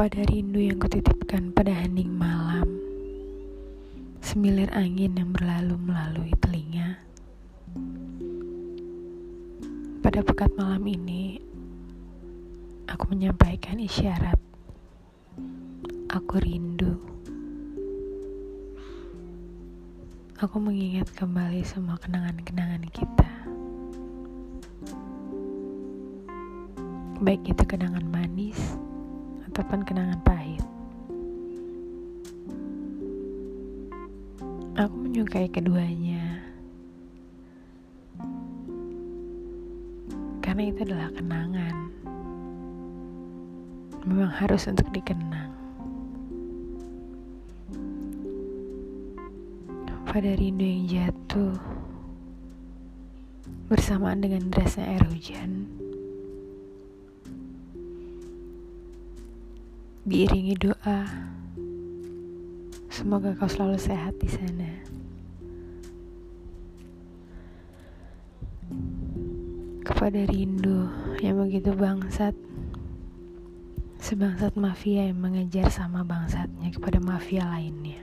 Kepada rindu yang kutitipkan pada hening malam? Semilir angin yang berlalu melalui telinga. Pada pekat malam ini Aku menyampaikan isyarat. Aku rindu. Aku mengingat kembali semua kenangan-kenangan kita. Baik itu kenangan manis ataupun kenangan pahit. Aku menyukai keduanya karena itu adalah kenangan. Memang harus untuk dikenang. Pada rindu yang jatuh bersamaan dengan derasnya air hujan. Diiringi doa. Semoga kau selalu sehat di sana. Kepada rindu yang begitu bangsat, sebangsat mafia yang mengejar sama bangsatnya kepada mafia lainnya.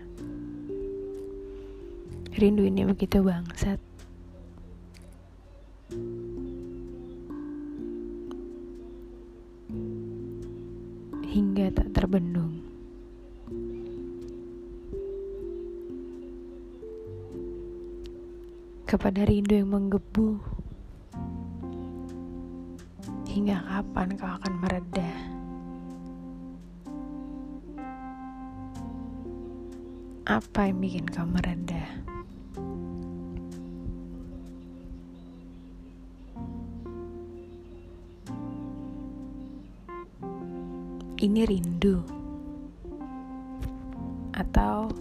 Rindu ini begitu bangsat. Hingga tak terbendung. Kepada rindu yang menggebu, hingga kapan kau akan mereda? Apa yang bikin kau mereda? Ini rindu. Atau